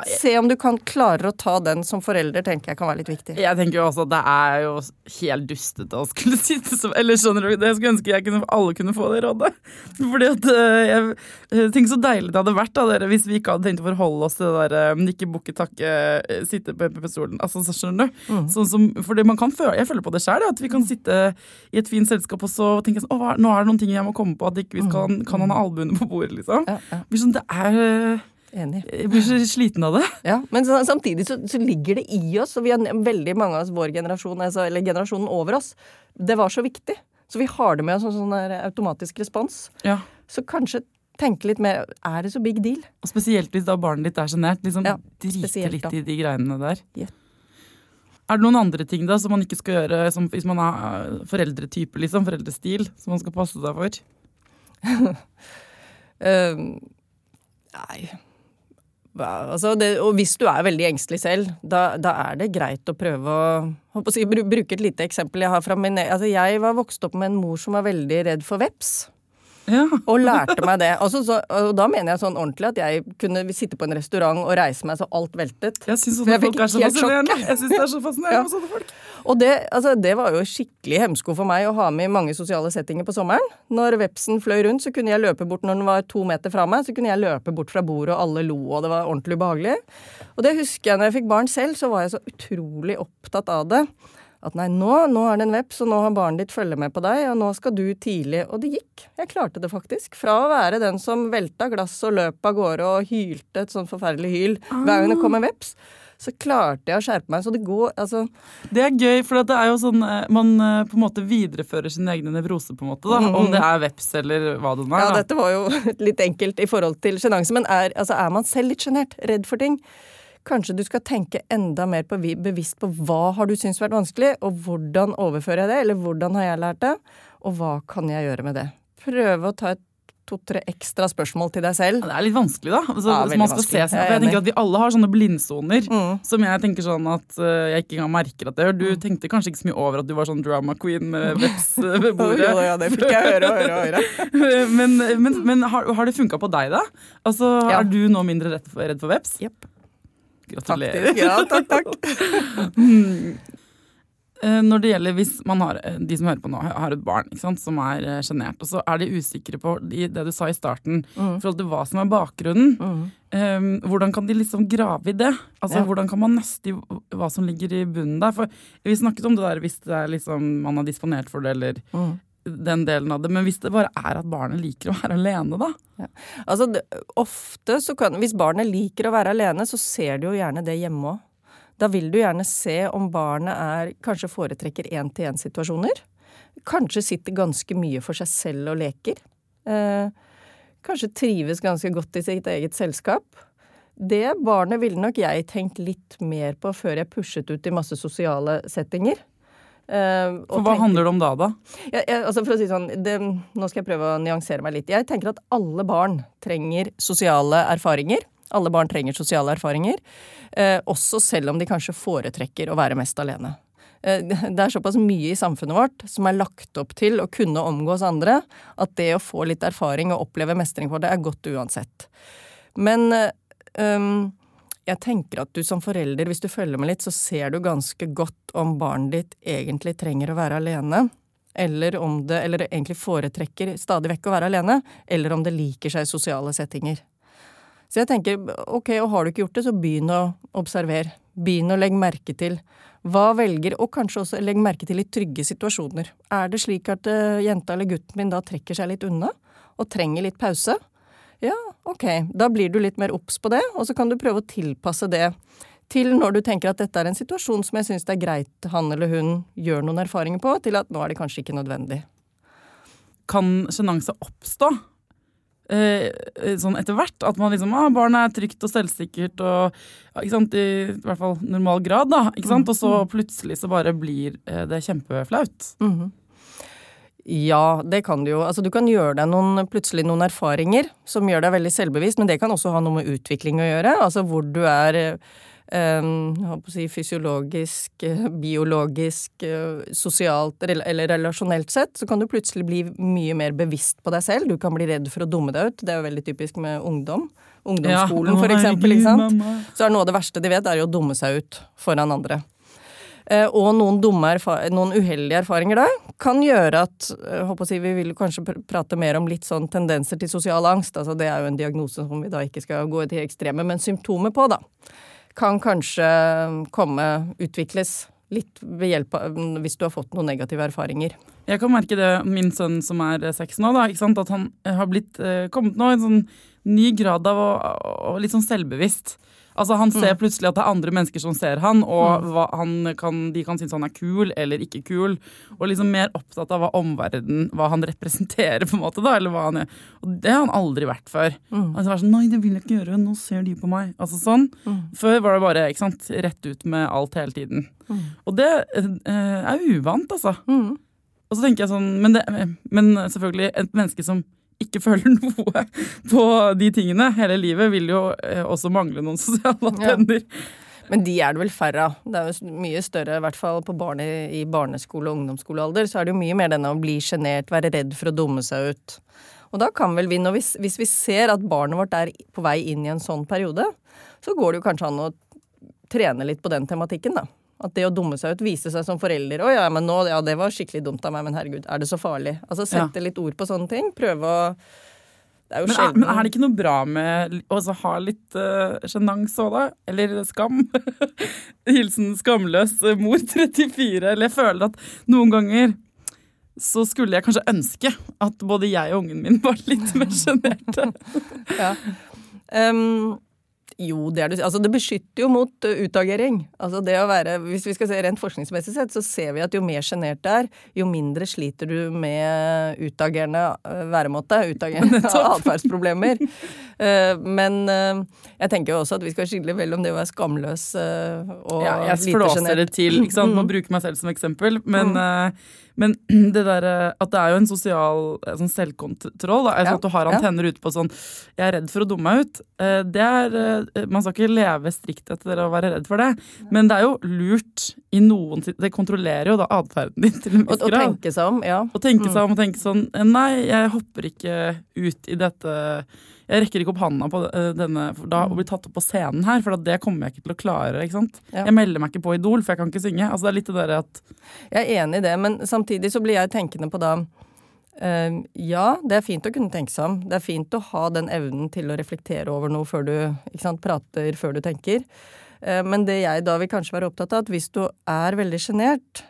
Se om du kan klare å ta den som forelder, tenker jeg kan være litt viktig.
Jeg tenker jo også at det er jo helt dustete å skulle sitte som Eller skjønner du, jeg skulle ønske jeg kunne, alle kunne få det rådet. Fordi at øh, jeg øh, tenker så deilig det hadde vært da dere hvis vi ikke hadde tenkt å forholde oss til det der øh, nikke, bukke, takke, sitte på MP-stolen. Altså, så skjønner du?
Mm.
Sånn som, fordi man kan føle, Jeg føler på det sjøl, at vi kan sitte i et fint selskap og så tenke sånn Å, nå er det noen ting jeg må komme på, at ikke vi skal, kan han ha albuene på bordet, liksom.
Mm. Ja, ja,
Det sånn, er
enig.
Jeg blir så sliten av det.
Ja, men så, samtidig så, så ligger det i oss, og vi har veldig mange av oss, vår generasjon, altså, eller generasjonen over oss, det var så viktig. Så vi har det med oss som sånn automatisk respons.
Ja.
Så kanskje tenke litt mer Er det så big deal?
Og spesielt hvis da barnet ditt er sjenert. Liksom
Ja,
drite litt
da.
i de greiene der.
Yeah.
Er det noen andre ting da som man ikke skal gjøre som, hvis man er eh, foreldretype, liksom, foreldrestil, som man skal passe seg for?
um, nei altså det, Og hvis du er veldig engstelig selv, da, da er det greit å prøve å, å si, bruke et lite eksempel jeg har fra min e- altså Jeg var vokst opp med en mor som var veldig redd for veps.
Ja.
og lærte meg det. Altså, så, og da mener jeg sånn ordentlig at jeg kunne sitte på en restaurant og reise meg så alt veltet.
Jeg syns sånne folk er så fascinerende. Jeg synes det er så fascinerende ja. med sånne folk.
Og det, altså, det var jo skikkelig hemsko for meg å ha med i mange sosiale settinger på sommeren. Når vepsen fløy rundt, så kunne jeg løpe bort når den var to meter fra meg. Så kunne jeg løpe bort fra bordet, og alle lo, og det var ordentlig ubehagelig. Og det husker jeg når jeg fikk barn selv, så var jeg så utrolig opptatt av det at nei, nå, nå er det en veps, og nå har barnet ditt følge med på deg, og nå skal du tidlig Og det gikk. Jeg klarte det faktisk. Fra å være den som velta glass og løp av gårde og hylte et sånn forferdelig hyl hver gang det kom en veps, så klarte jeg å skjerpe meg. Så det går altså
Det er gøy, for det er jo sånn eh, man eh, på en måte viderefører sin egne nevrose, på en måte. da, mm. Om det er veps eller hva det nå er.
Ja, dette var jo litt enkelt i forhold til sjenanse, men er, altså, er man selv litt sjenert, redd for ting, Kanskje du skal tenke enda mer på, bevisst på hva har du syntes vært vanskelig, og hvordan overfører jeg det, eller hvordan har jeg lært det, og hva kan jeg gjøre med det. Prøve å ta et to-tre ekstra spørsmål til deg selv.
Det er litt vanskelig, da. Altså, ja, man skal se seg, for jeg tenker at Vi alle har sånne blindsoner mm. som jeg tenker sånn at uh, jeg ikke engang merker at det gjør. Du mm. tenkte kanskje ikke så mye over at du var sånn drama queen med veps ved bordet.
jo, ja, det fikk jeg høre og høre og
høre. men, men, men har, har, det funka på deg, da? Altså, ja. Er du nå mindre redd for, redd for veps?
Yep.
Gratulerer.
Faktisk, ja, takk, takk.
Eh, når det gjelder hvis man har, eh, de som hører på nå, har et barn sant, som er eh, sjenert, og så er de usikre på det du sa i starten, mm. forhold til hva som er bakgrunnen. Mm. Um, hvordan kan de liksom grave i det? Altså, ja. Hvordan kan man nøste i hva som ligger i bunnen der? For Vi snakket om det der hvis det er liksom, man har disponert for det, eller mm den delen av det. Men hvis det bare er at barnet liker å være alene, da? Ja.
Altså, det, ofte så kan Hvis barnet liker å være alene, så ser du jo gjerne det hjemme òg. Da vil du gjerne se om barnet er Kanskje foretrekker én-til-én-situasjoner. Kanskje sitter ganske mye for seg selv og leker. Eh, kanskje trives ganske godt i sitt eget selskap. Det barnet ville nok jeg tenkt litt mer på før jeg pushet ut i masse sosiale settinger.
Uh, for Hva tenker, handler det om da, da?
Ja, ja, altså for å si sånn, det, Nå skal jeg prøve å nyansere meg litt. Jeg tenker at alle barn trenger sosiale erfaringer. Alle barn trenger sosiale erfaringer. Uh, også selv om de kanskje foretrekker å være mest alene. Uh, det er såpass mye i samfunnet vårt som er lagt opp til å kunne omgås andre, at det å få litt erfaring og oppleve mestring for det er godt uansett. Men um, jeg tenker at du som forelder, hvis du følger med litt, så ser du ganske godt om barnet ditt egentlig trenger å være alene. Eller om det Eller egentlig foretrekker stadig vekk å være alene. Eller om det liker seg i sosiale settinger. Så jeg tenker ok, og har du ikke gjort det, så begynn å observere. Begynn å legge merke til. Hva velger, og kanskje også legg merke til i trygge situasjoner. Er det slik at uh, jenta eller gutten min da trekker seg litt unna, og trenger litt pause? Ja, ok. Da blir du litt mer obs på det, og så kan du prøve å tilpasse det til når du tenker at dette er en situasjon som jeg syns det er greit han eller hun gjør noen erfaringer på, til at nå er det kanskje ikke nødvendig.
Kan sjenanse oppstå eh, sånn etter hvert? At man liksom, ah, barnet er trygt og selvsikkert og ikke sant, i, i hvert fall normal grad, da. ikke sant? Og så mm. plutselig så bare blir eh, det kjempeflaut. Mm -hmm.
Ja, det kan du jo. Altså, du kan gjøre deg noen, plutselig noen erfaringer som gjør deg veldig selvbevisst, men det kan også ha noe med utvikling å gjøre. Altså hvor du er um, si, fysiologisk, biologisk, sosialt eller relasjonelt sett, så kan du plutselig bli mye mer bevisst på deg selv. Du kan bli redd for å dumme deg ut. Det er jo veldig typisk med ungdom. Ungdomsskolen, ja, for eksempel. Ikke sant? Så er noe av det verste de vet, er jo å dumme seg ut foran andre. Eh, og noen, dumme noen uheldige erfaringer da, kan gjøre at håper eh, å si, Vi vil kanskje prate mer om litt sånn tendenser til sosial angst. altså Det er jo en diagnose som vi da ikke skal gå til ekstreme, men symptomer på, da. Kan kanskje komme, utvikles litt ved hjelp av hvis du har fått noen negative erfaringer.
Jeg kan merke det, min sønn som er seks nå, da, at han har blitt, kommet nå i en sånn ny grad av å, å litt sånn selvbevisst. Altså Han ser plutselig at det er andre mennesker som ser han, og hva han kan, de kan synes han er kul eller ikke kul. Og liksom mer opptatt av hva omverdenen, hva han representerer, på en måte. da, eller hva han er. Og det har han aldri vært før.
Mm.
Altså, sånn, Nei, det vil jeg ikke gjøre, nå ser de på meg. Altså sånn.
Mm.
Før var det bare ikke sant, rett ut med alt hele tiden. Og det eh, er uvant, altså.
Mm.
Og så tenker jeg sånn, men, det, men selvfølgelig, et menneske som ikke føler noe på de tingene hele livet, vil jo eh, også mangle noen sosiale
Ja. Men de er det vel færre av. Det er jo mye større, i hvert fall på barne, i barneskole- og ungdomsskolealder, så er det jo mye mer denne å bli sjenert, være redd for å dumme seg ut. Og da kan vel vi, vi, hvis vi ser at barnet vårt er på vei inn i en sånn periode, så går det jo kanskje an å trene litt på den tematikken, da. At det å dumme seg ut vise seg som forelder. Å ja, men nå, ja, det var skikkelig dumt av meg, men herregud, er det så farlig? Altså sette litt ord på sånne ting. Prøve å Det er jo
Men
sjelden
men er det ikke noe bra med å altså, ha litt uh, sjenanse òg, da? Eller skam? Hilsen skamløs eh, mor 34. Eller jeg føler at noen ganger så skulle jeg kanskje ønske at både jeg og ungen min var litt mer sjenerte.
Ja. Ehm, jo, det er det. Altså, det beskytter jo mot uh, utagering. Altså, det å være, hvis vi skal se rent forskningsmessig sett, så ser vi at jo mer sjenert det er, jo mindre sliter du med utagerende uh, væremåte, utagerende atferdsproblemer. Uh, men jeg tenker jo også at vi skal skille vel om det å være skamløs og
Ja, jeg
lite
flåser det til, ikke sant? Må bruke meg selv som eksempel. Men, mm. men det der, eh, at det er jo en sosial eh, sånn selvkontroll. Da. Altså
Ja,
At du har
ja.
antenner ute på sånn 'jeg er redd for å dumme meg ut'. Eh, Det er, eh, man skal ikke leve strikt etter å være redd for det, men det er jo lurt i noen Det kontrollerer jo da atferden din til en
Og,
viss grad.
Å tenke seg om, ja.
Å tenke seg om og tenke sånn Nei, jeg hopper ikke ut i dette Jeg rekker ikke opp handa på eh, denne for da å bli tatt opp på scenen her, for at det kommer jeg ikke til å klare. ikke sant?
Ja.
Jeg melder meg ikke på Idol, for jeg kan ikke synge. Altså Det er litt det der at
Jeg er enig i det, men samtidig så blir jeg tenkende på da eh, Ja, det er fint å kunne tenke seg om. Det er fint å ha den evnen til å reflektere over noe før du sant, prater før du tenker. Eh, men det jeg da vil kanskje være opptatt av, at hvis du er veldig sjenert,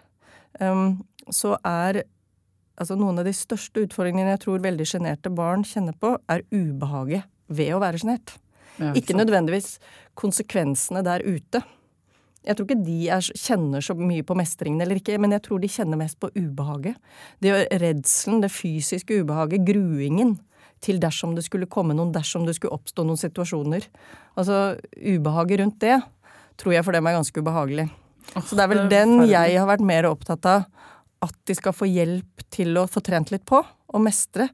eh, så er altså noen av de største utfordringene jeg tror veldig sjenerte barn kjenner på, er ubehaget ved å være sjenert.
ja,
Ikke nødvendigvis konsekvensene der ute. Jeg tror ikke de er, kjenner så mye på mestringen eller ikke, men jeg tror de kjenner mest på ubehaget. Det er redselen, det fysiske ubehaget, gruingen til dersom det skulle komme noen, dersom det skulle oppstå noen situasjoner. Altså ubehaget rundt det tror jeg for dem er ganske ubehagelig. Så det er vel den jeg har vært mer opptatt av. At de skal få hjelp til å få trent litt på, og mestre.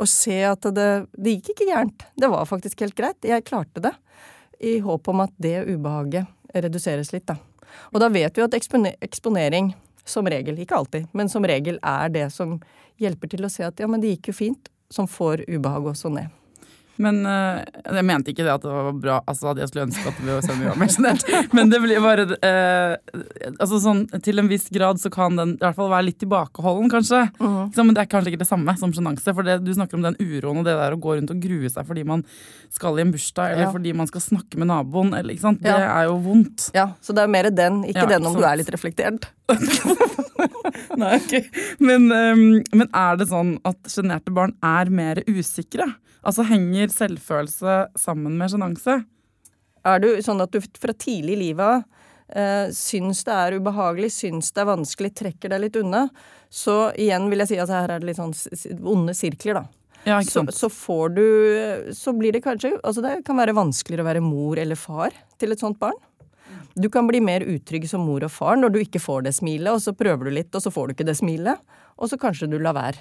Og se at det, det gikk ikke gærent. Det var faktisk helt greit. Jeg klarte det. I håp om at det ubehaget reduseres litt, da. Og da vet vi at eksponering, som regel, ikke alltid, men som regel er det som hjelper til å se at ja, men det gikk jo fint, som får ubehaget også ned.
Men eh, jeg mente ikke det at det var bra Altså at jeg skulle ønske at vi var var mer sjenert. Men det blir bare eh, Altså sånn til en viss grad så kan den i hvert fall være litt tilbakeholden, kanskje.
Uh
-huh. sant? Men det er kanskje ikke det samme som sjenanse. For det, du snakker om den uroen og det der å gå rundt og grue seg fordi man skal i en bursdag, eller
Ja.
fordi man skal snakke med naboen, eller sant. Det
Ja.
er jo vondt.
Ja, så det er mer den, ikke
Ja,
den om du er litt reflektert.
Nei, ok. Men, um, men er det sånn at sjenerte barn er mer usikre? Altså henger selvfølelse sammen med sjenanse?
Er du sånn at du fra tidlig i livet eh, syns det er ubehagelig, syns det er vanskelig, trekker deg litt unna, så igjen vil jeg si at her er det litt sånn onde sirkler, da.
Ja, ikke
Så, så får du Så blir det kanskje Altså det kan være vanskeligere å være mor eller far til et sånt barn. Du kan bli mer utrygg som mor og far når du ikke får det smilet, og så prøver du litt, og så får du ikke det smilet, og så kanskje du lar være.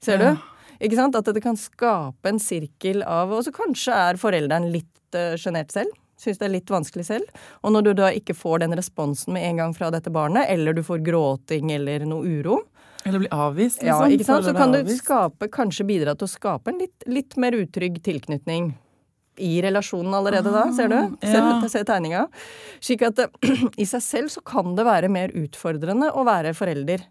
Ser
Ja.
du? Ikke sant? At det kan skape en sirkel av Og så kanskje er forelderen litt uh, sjenert selv. Syns det er litt vanskelig selv. Og når du da ikke får den responsen med en gang fra dette barnet, eller du får gråting eller noe uro,
Eller bli avvist,
ja,
liksom.
ikke sant? Så kan du skape, kanskje bidra til å skape en litt, litt mer utrygg tilknytning i relasjonen allerede da, ser du? Ser,
ja.
ser tegninga. Slik at eh, i seg selv så kan det være mer utfordrende å være forelder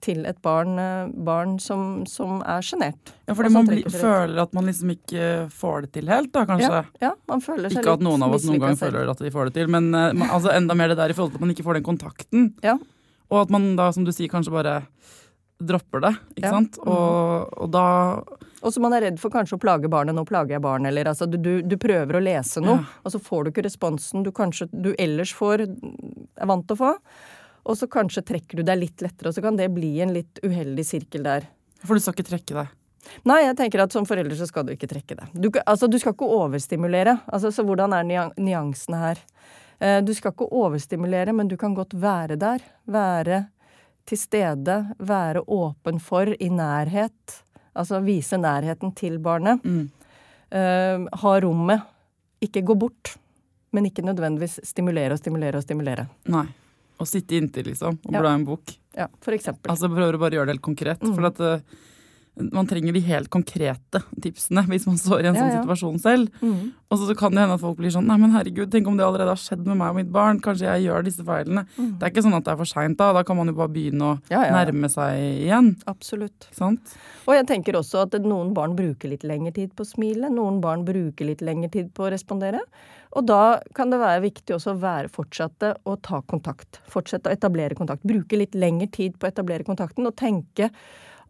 til et barn, eh, barn som, som er sjenert.
Ja, fordi man blir,
litt.
føler at man liksom ikke får det til helt, da, kanskje.
Ja, ja, man føler seg
Ikke at noen av oss noen gang
selv.
føler at de får det til, men eh, man, altså enda mer det der i forhold til at man ikke får den kontakten.
Ja.
Og at man da, som du sier, kanskje bare dropper det, ikke
Ja.
sant. Og, og da
Og så man er redd for kanskje å plage barnet. Nå plager jeg barnet. Eller altså, du, du, du prøver å lese noe,
Ja.
og så får du ikke responsen du kanskje du ellers får, er vant til å få. Og så kanskje trekker du deg litt lettere, og så kan det bli en litt uheldig sirkel der.
For du skal ikke trekke deg.
Nei, jeg tenker at som forelder så skal du ikke trekke deg. Du, altså, du skal ikke overstimulere. Altså, så hvordan er nyansene her? Eh, du skal ikke overstimulere, men du kan godt være der. Være til stede. Være åpen for, i nærhet. Altså vise nærheten til barnet.
Mm.
Uh, ha rommet. Ikke gå bort, men ikke nødvendigvis stimulere og stimulere og stimulere.
Nei. Å sitte inntil, liksom, og
Ja.
bla i en bok.
Ja, for eksempel.
Altså prøver å bare gjøre det helt konkret.
Mm.
For at eh, man trenger de helt konkrete tipsene hvis man står i en
Ja,
sånn
ja.
situasjon selv.
Mm.
Og så kan det hende at folk blir sånn Nei, men herregud, tenk om det allerede har skjedd med meg og mitt barn. Kanskje jeg gjør disse feilene.
Mm.
Det er ikke sånn at det er for seint da. Da kan man jo bare begynne å
Ja,
nærme seg igjen.
Absolutt.
Sant?
Og jeg tenker også at noen barn bruker litt lengre tid på å smile, noen barn bruker litt lengre tid på å respondere. Og da kan det være viktig også å være fortsette å ta kontakt. Fortsette å etablere kontakt. Bruke litt lengre tid på å etablere kontakten, og tenke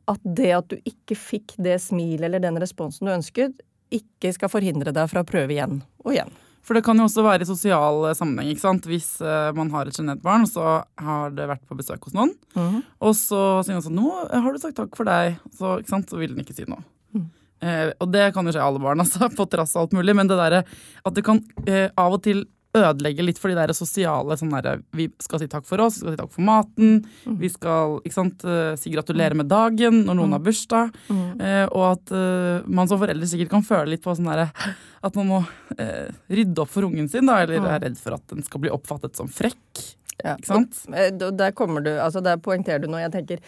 at det at du ikke fikk det smilet eller den responsen du ønsket, ikke skal forhindre deg fra å prøve igjen og igjen.
For det kan jo også være i sosial eh, sammenheng. ikke sant? Hvis eh, man har et sjenert barn, så har det vært på besøk hos noen, og så sier man sånn 'Nå har du sagt takk for deg', så, ikke sant? så vil den ikke si noe.
Mm.
Eh, og det kan jo skje alle barn, altså, på trass av alt mulig, men det derre at det kan eh, av og til ødelegge litt for de der sosiale sånn der, Vi skal si takk for oss, vi skal si takk for maten,
Mm.
vi skal ikke sant, eh, si gratulerer med dagen når noen har bursdag.
Mm.
Eh, og at eh, man som forelder sikkert kan føle litt på sånn der, At man må eh, rydde opp for ungen sin, da, eller
Mm.
er redd for at den skal bli oppfattet som frekk.
Ja.
Ikke sant?
Eh, Der kommer du, altså der poengterer du noe. Jeg tenker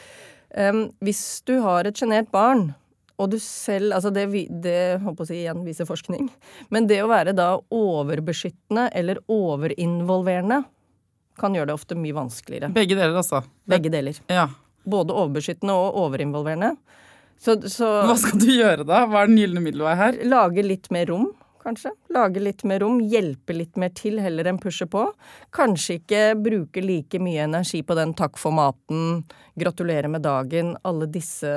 Um, Hvis du har et sjenert barn, og du selv altså det, det håper å si igjen viser forskning, men det å være da overbeskyttende eller overinvolverende kan gjøre det ofte mye vanskeligere.
Begge deler, altså.
Begge deler.
Ja.
Både overbeskyttende og overinvolverende. Så, så
Hva skal du gjøre da? Hva er den gylne middelvei her?
lage litt mer rom, kanskje. Lage litt mer rom, hjelpe litt mer til heller enn pushe på. Kanskje ikke bruke like mye energi på den 'takk for maten', 'gratulerer med dagen', alle disse,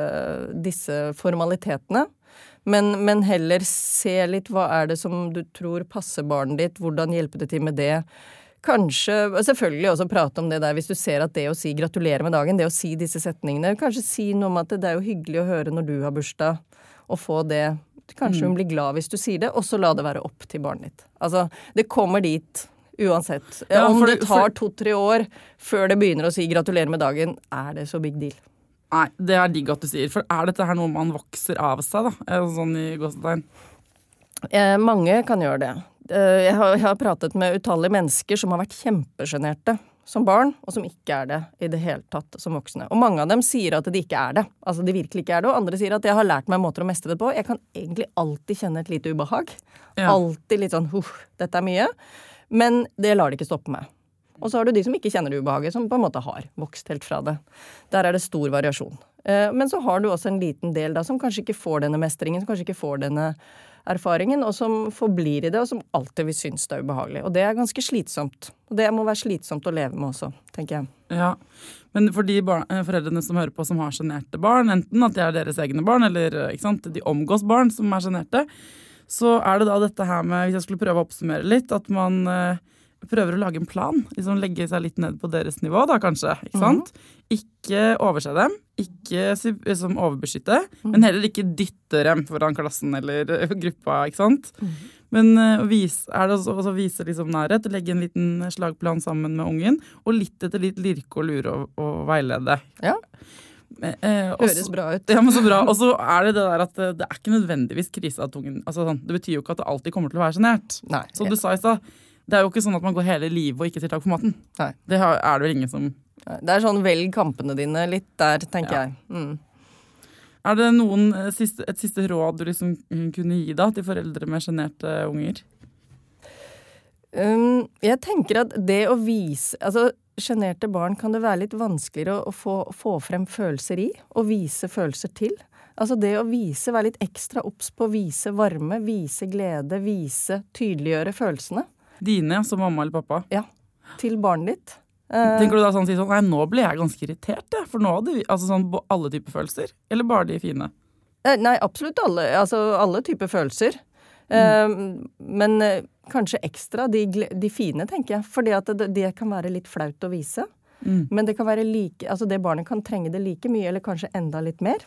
disse formalitetene. Men, men heller se litt hva er det som du tror passer barnet ditt, hvordan hjelpe det til med det. Kanskje, Selvfølgelig også prate om det der hvis du ser at det å si 'gratulerer med dagen', det å si disse setningene Kanskje si noe om at det er jo hyggelig å høre når du har bursdag, og få det Kanskje hun blir glad hvis du sier det, og så la det være opp til barnet ditt. Altså, det kommer dit uansett.
Ja,
Om det
det-
tar
for-
to-tre år før det begynner å si 'gratulerer med dagen', er det så big deal?
Nei, det er digg at du sier. For er dette her noe man vokser av seg, da? Sånn i gåsetegn.
Eh, mange kan gjøre det. Eh, jeg, har, jeg har pratet med utallige mennesker som har vært kjempesjenerte som barn, og som ikke er det i det hele tatt som voksne. Og mange av dem sier at de ikke er det. Altså de virkelig ikke er det, og andre sier at jeg har lært meg måter å mestre det på. Jeg kan egentlig alltid kjenne et lite ubehag.
Ja.
Alltid litt sånn huff, dette er mye. Men det lar det ikke stoppe meg. Og så har du de som ikke kjenner det ubehaget, som på en måte har vokst helt fra det. Der er det stor variasjon. Eh, Men så har du også en liten del da som kanskje ikke får denne mestringen, som kanskje ikke får denne erfaringen, og som forblir i det, og som alltid vil synes det er ubehagelig. Og det er ganske slitsomt. Og det må være slitsomt å leve med også, tenker jeg.
Ja, Men for de eh, foreldrene som hører på som har sjenerte barn, enten at de er deres egne barn, eller eh, sant, de omgås barn som er sjenerte, så er det da dette her med, hvis jeg skulle prøve å oppsummere litt, at man eh, prøver å lage en plan. Liksom legge seg litt ned på deres nivå, da kanskje. Ikke sant? Ikke overse dem, ikke liksom overbeskytte, men heller ikke dytte dem foran klassen eller eh, gruppa, ikke sant. Men eh, vis, er det også, også vise liksom nærhet, legge en liten slagplan sammen med ungen, og litt etter litt lirke og lure og, og veilede.
Ja.
Eh, også,
Høres bra ut.
ja, men så bra. Og så er det det der at eh, det er ikke nødvendigvis krise at ungen altså sånn, Det betyr jo ikke at det alltid kommer til å være sjenert. Som du sa i stad, det er jo ikke sånn at man går hele livet og ikke sier takk for maten.
Nei.
Det er det vel ingen som
Det er sånn velg kampene dine litt der, tenker
Ja.
jeg. Mm.
Er det noen, eh, et siste råd du liksom mm, kunne gi da til foreldre med sjenerte unger?
Um, jeg tenker at det å vise Altså, sjenerte barn kan det være litt vanskeligere å, å få, få frem følelser i, og vise følelser til. Altså det å vise, være litt ekstra obs på å vise varme, vise glede, vise Tydeliggjøre følelsene.
Dine som mamma eller pappa?
Ja. Til barnet ditt. Eh,
Tenker du da sånn, si sånn Nei, nå ble jeg ganske irritert, jeg. For nå hadde vi Altså sånn alle typer følelser. Eller bare de fine.
Eh, Nei, absolutt alle. Altså alle typer følelser. Eh, Men kanskje ekstra de, de fine, tenker jeg. Fordi det, det kan være litt flaut å vise.
Mm.
Men det kan være like Altså det barnet kan trenge det like mye, eller kanskje enda litt mer.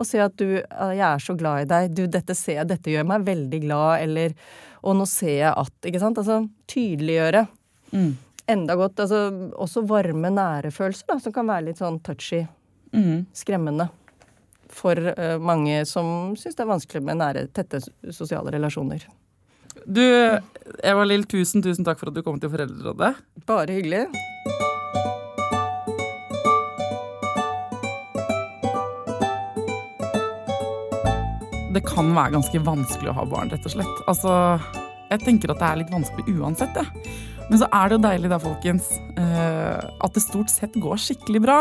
Og se at du 'Jeg er så glad i deg. Du, dette ser jeg. Dette gjør meg veldig glad.' Eller 'Og nå ser jeg at' Ikke sant? Altså tydeliggjøre.
Mm.
Enda godt. Altså også varme, nære følelser, da, som kan være litt sånn touchy
Mm.
skremmende for uh, mange som syns det er vanskelig med nære, tette sosiale relasjoner.
Du, Eva Lill, tusen, tusen takk for at du kom til Foreldrerådet.
Bare hyggelig.
Det kan være ganske vanskelig å ha barn, rett og slett. Altså, jeg tenker at det er litt vanskelig uansett, jeg. Men så er det jo deilig da, folkens, eh, at det stort sett går skikkelig bra.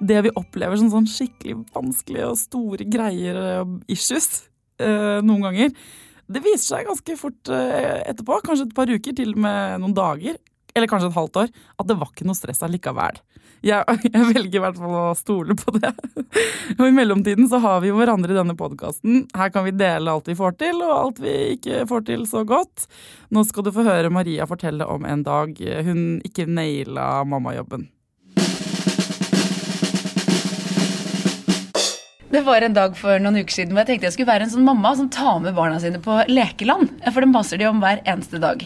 Det vi opplever som sånn skikkelig vanskelige og store greier og issues eh, noen ganger, det viser seg ganske fort eh, etterpå, kanskje et par uker, til og med noen dager, eller kanskje et halvt år, at det var ikke noe stress allikevel. Jeg, jeg velger i hvert fall å stole på det. Og i mellomtiden så har vi jo hverandre i denne podkasten. Her kan vi dele alt vi får til, og alt vi ikke får til så godt. Nå skal du få høre Maria fortelle om en dag hun ikke naila mammajobben.
Det var en dag for noen uker siden hvor jeg tenkte jeg skulle være en sånn mamma som tar med barna sine på lekeland. For det maser de om hver eneste dag.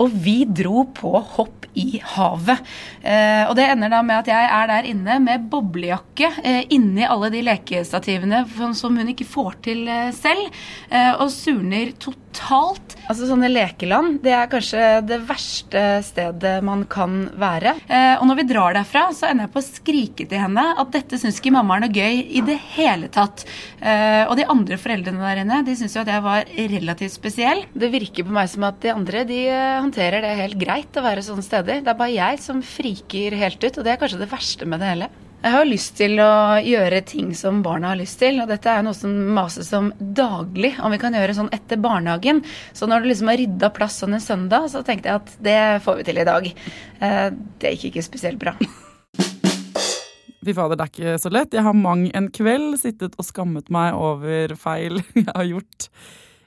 Og vi dro på hopp i havet. Eh, og det ender da med at jeg er der inne med boblejakke eh, inni alle de lekestativene som hun ikke får til eh, selv, eh, og surner totalt. Altså Sånne lekeland det er kanskje det verste stedet man kan være. Og når vi drar derfra, så ender jeg på å skrike til henne at dette syns ikke mamma er noe gøy i det hele tatt. Eh, og de andre foreldrene der inne de syns jo at jeg var relativt spesiell. Det virker på meg som at de andre de eh, håndterer det helt greit å være sånne steder. Det er bare jeg som friker helt ut, og det er kanskje det verste med det hele. Jeg har lyst til å gjøre ting som barna har lyst til, og dette er noe som mases om daglig, om vi kan gjøre sånn etter barnehagen. Så når det liksom har rydda plass sånn en søndag, så tenkte jeg at det får vi til i dag. Eh, Det gikk ikke spesielt bra.
Fy fader, det er ikke så lett. Jeg har mang en kveld sittet og skammet meg over feil jeg har gjort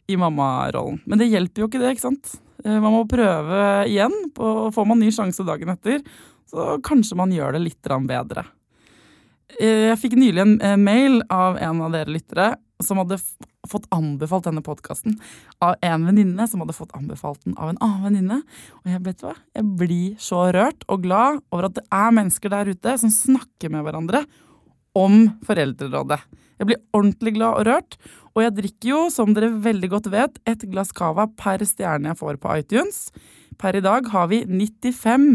i mammarollen. Men det hjelper jo ikke det, ikke sant? Eh, Man må prøve igjen. På, får man ny sjanse dagen etter, så kanskje man gjør det litt bedre. Eh, Jeg fikk nylig en eh, mail av en av dere lyttere som hadde fått anbefalt denne podkasten av en venninne som hadde fått anbefalt den av en annen venninne. Og jeg vet hva? Jeg blir så rørt og glad over at det er mennesker der ute som snakker med hverandre om Foreldrerådet. Jeg blir ordentlig glad og rørt, og jeg drikker jo, som dere veldig godt vet, et glass cava per stjerne jeg får på iTunes. Per i dag har vi 95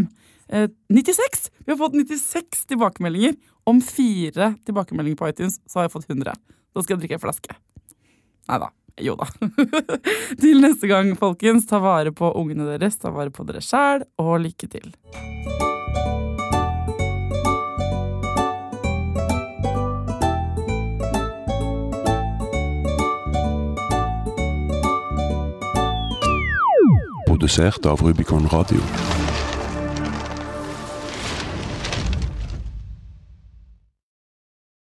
eh, 96! Vi har fått 96 tilbakemeldinger. Om fire tilbakemeldinger på iTunes, så har jeg fått 100. Da skal jeg drikke en flaske. Nei da. Jo da. til neste gang, folkens, ta vare på ungene deres, ta vare på dere sjæl, og lykke til.
Produsert av Rubicon Radio.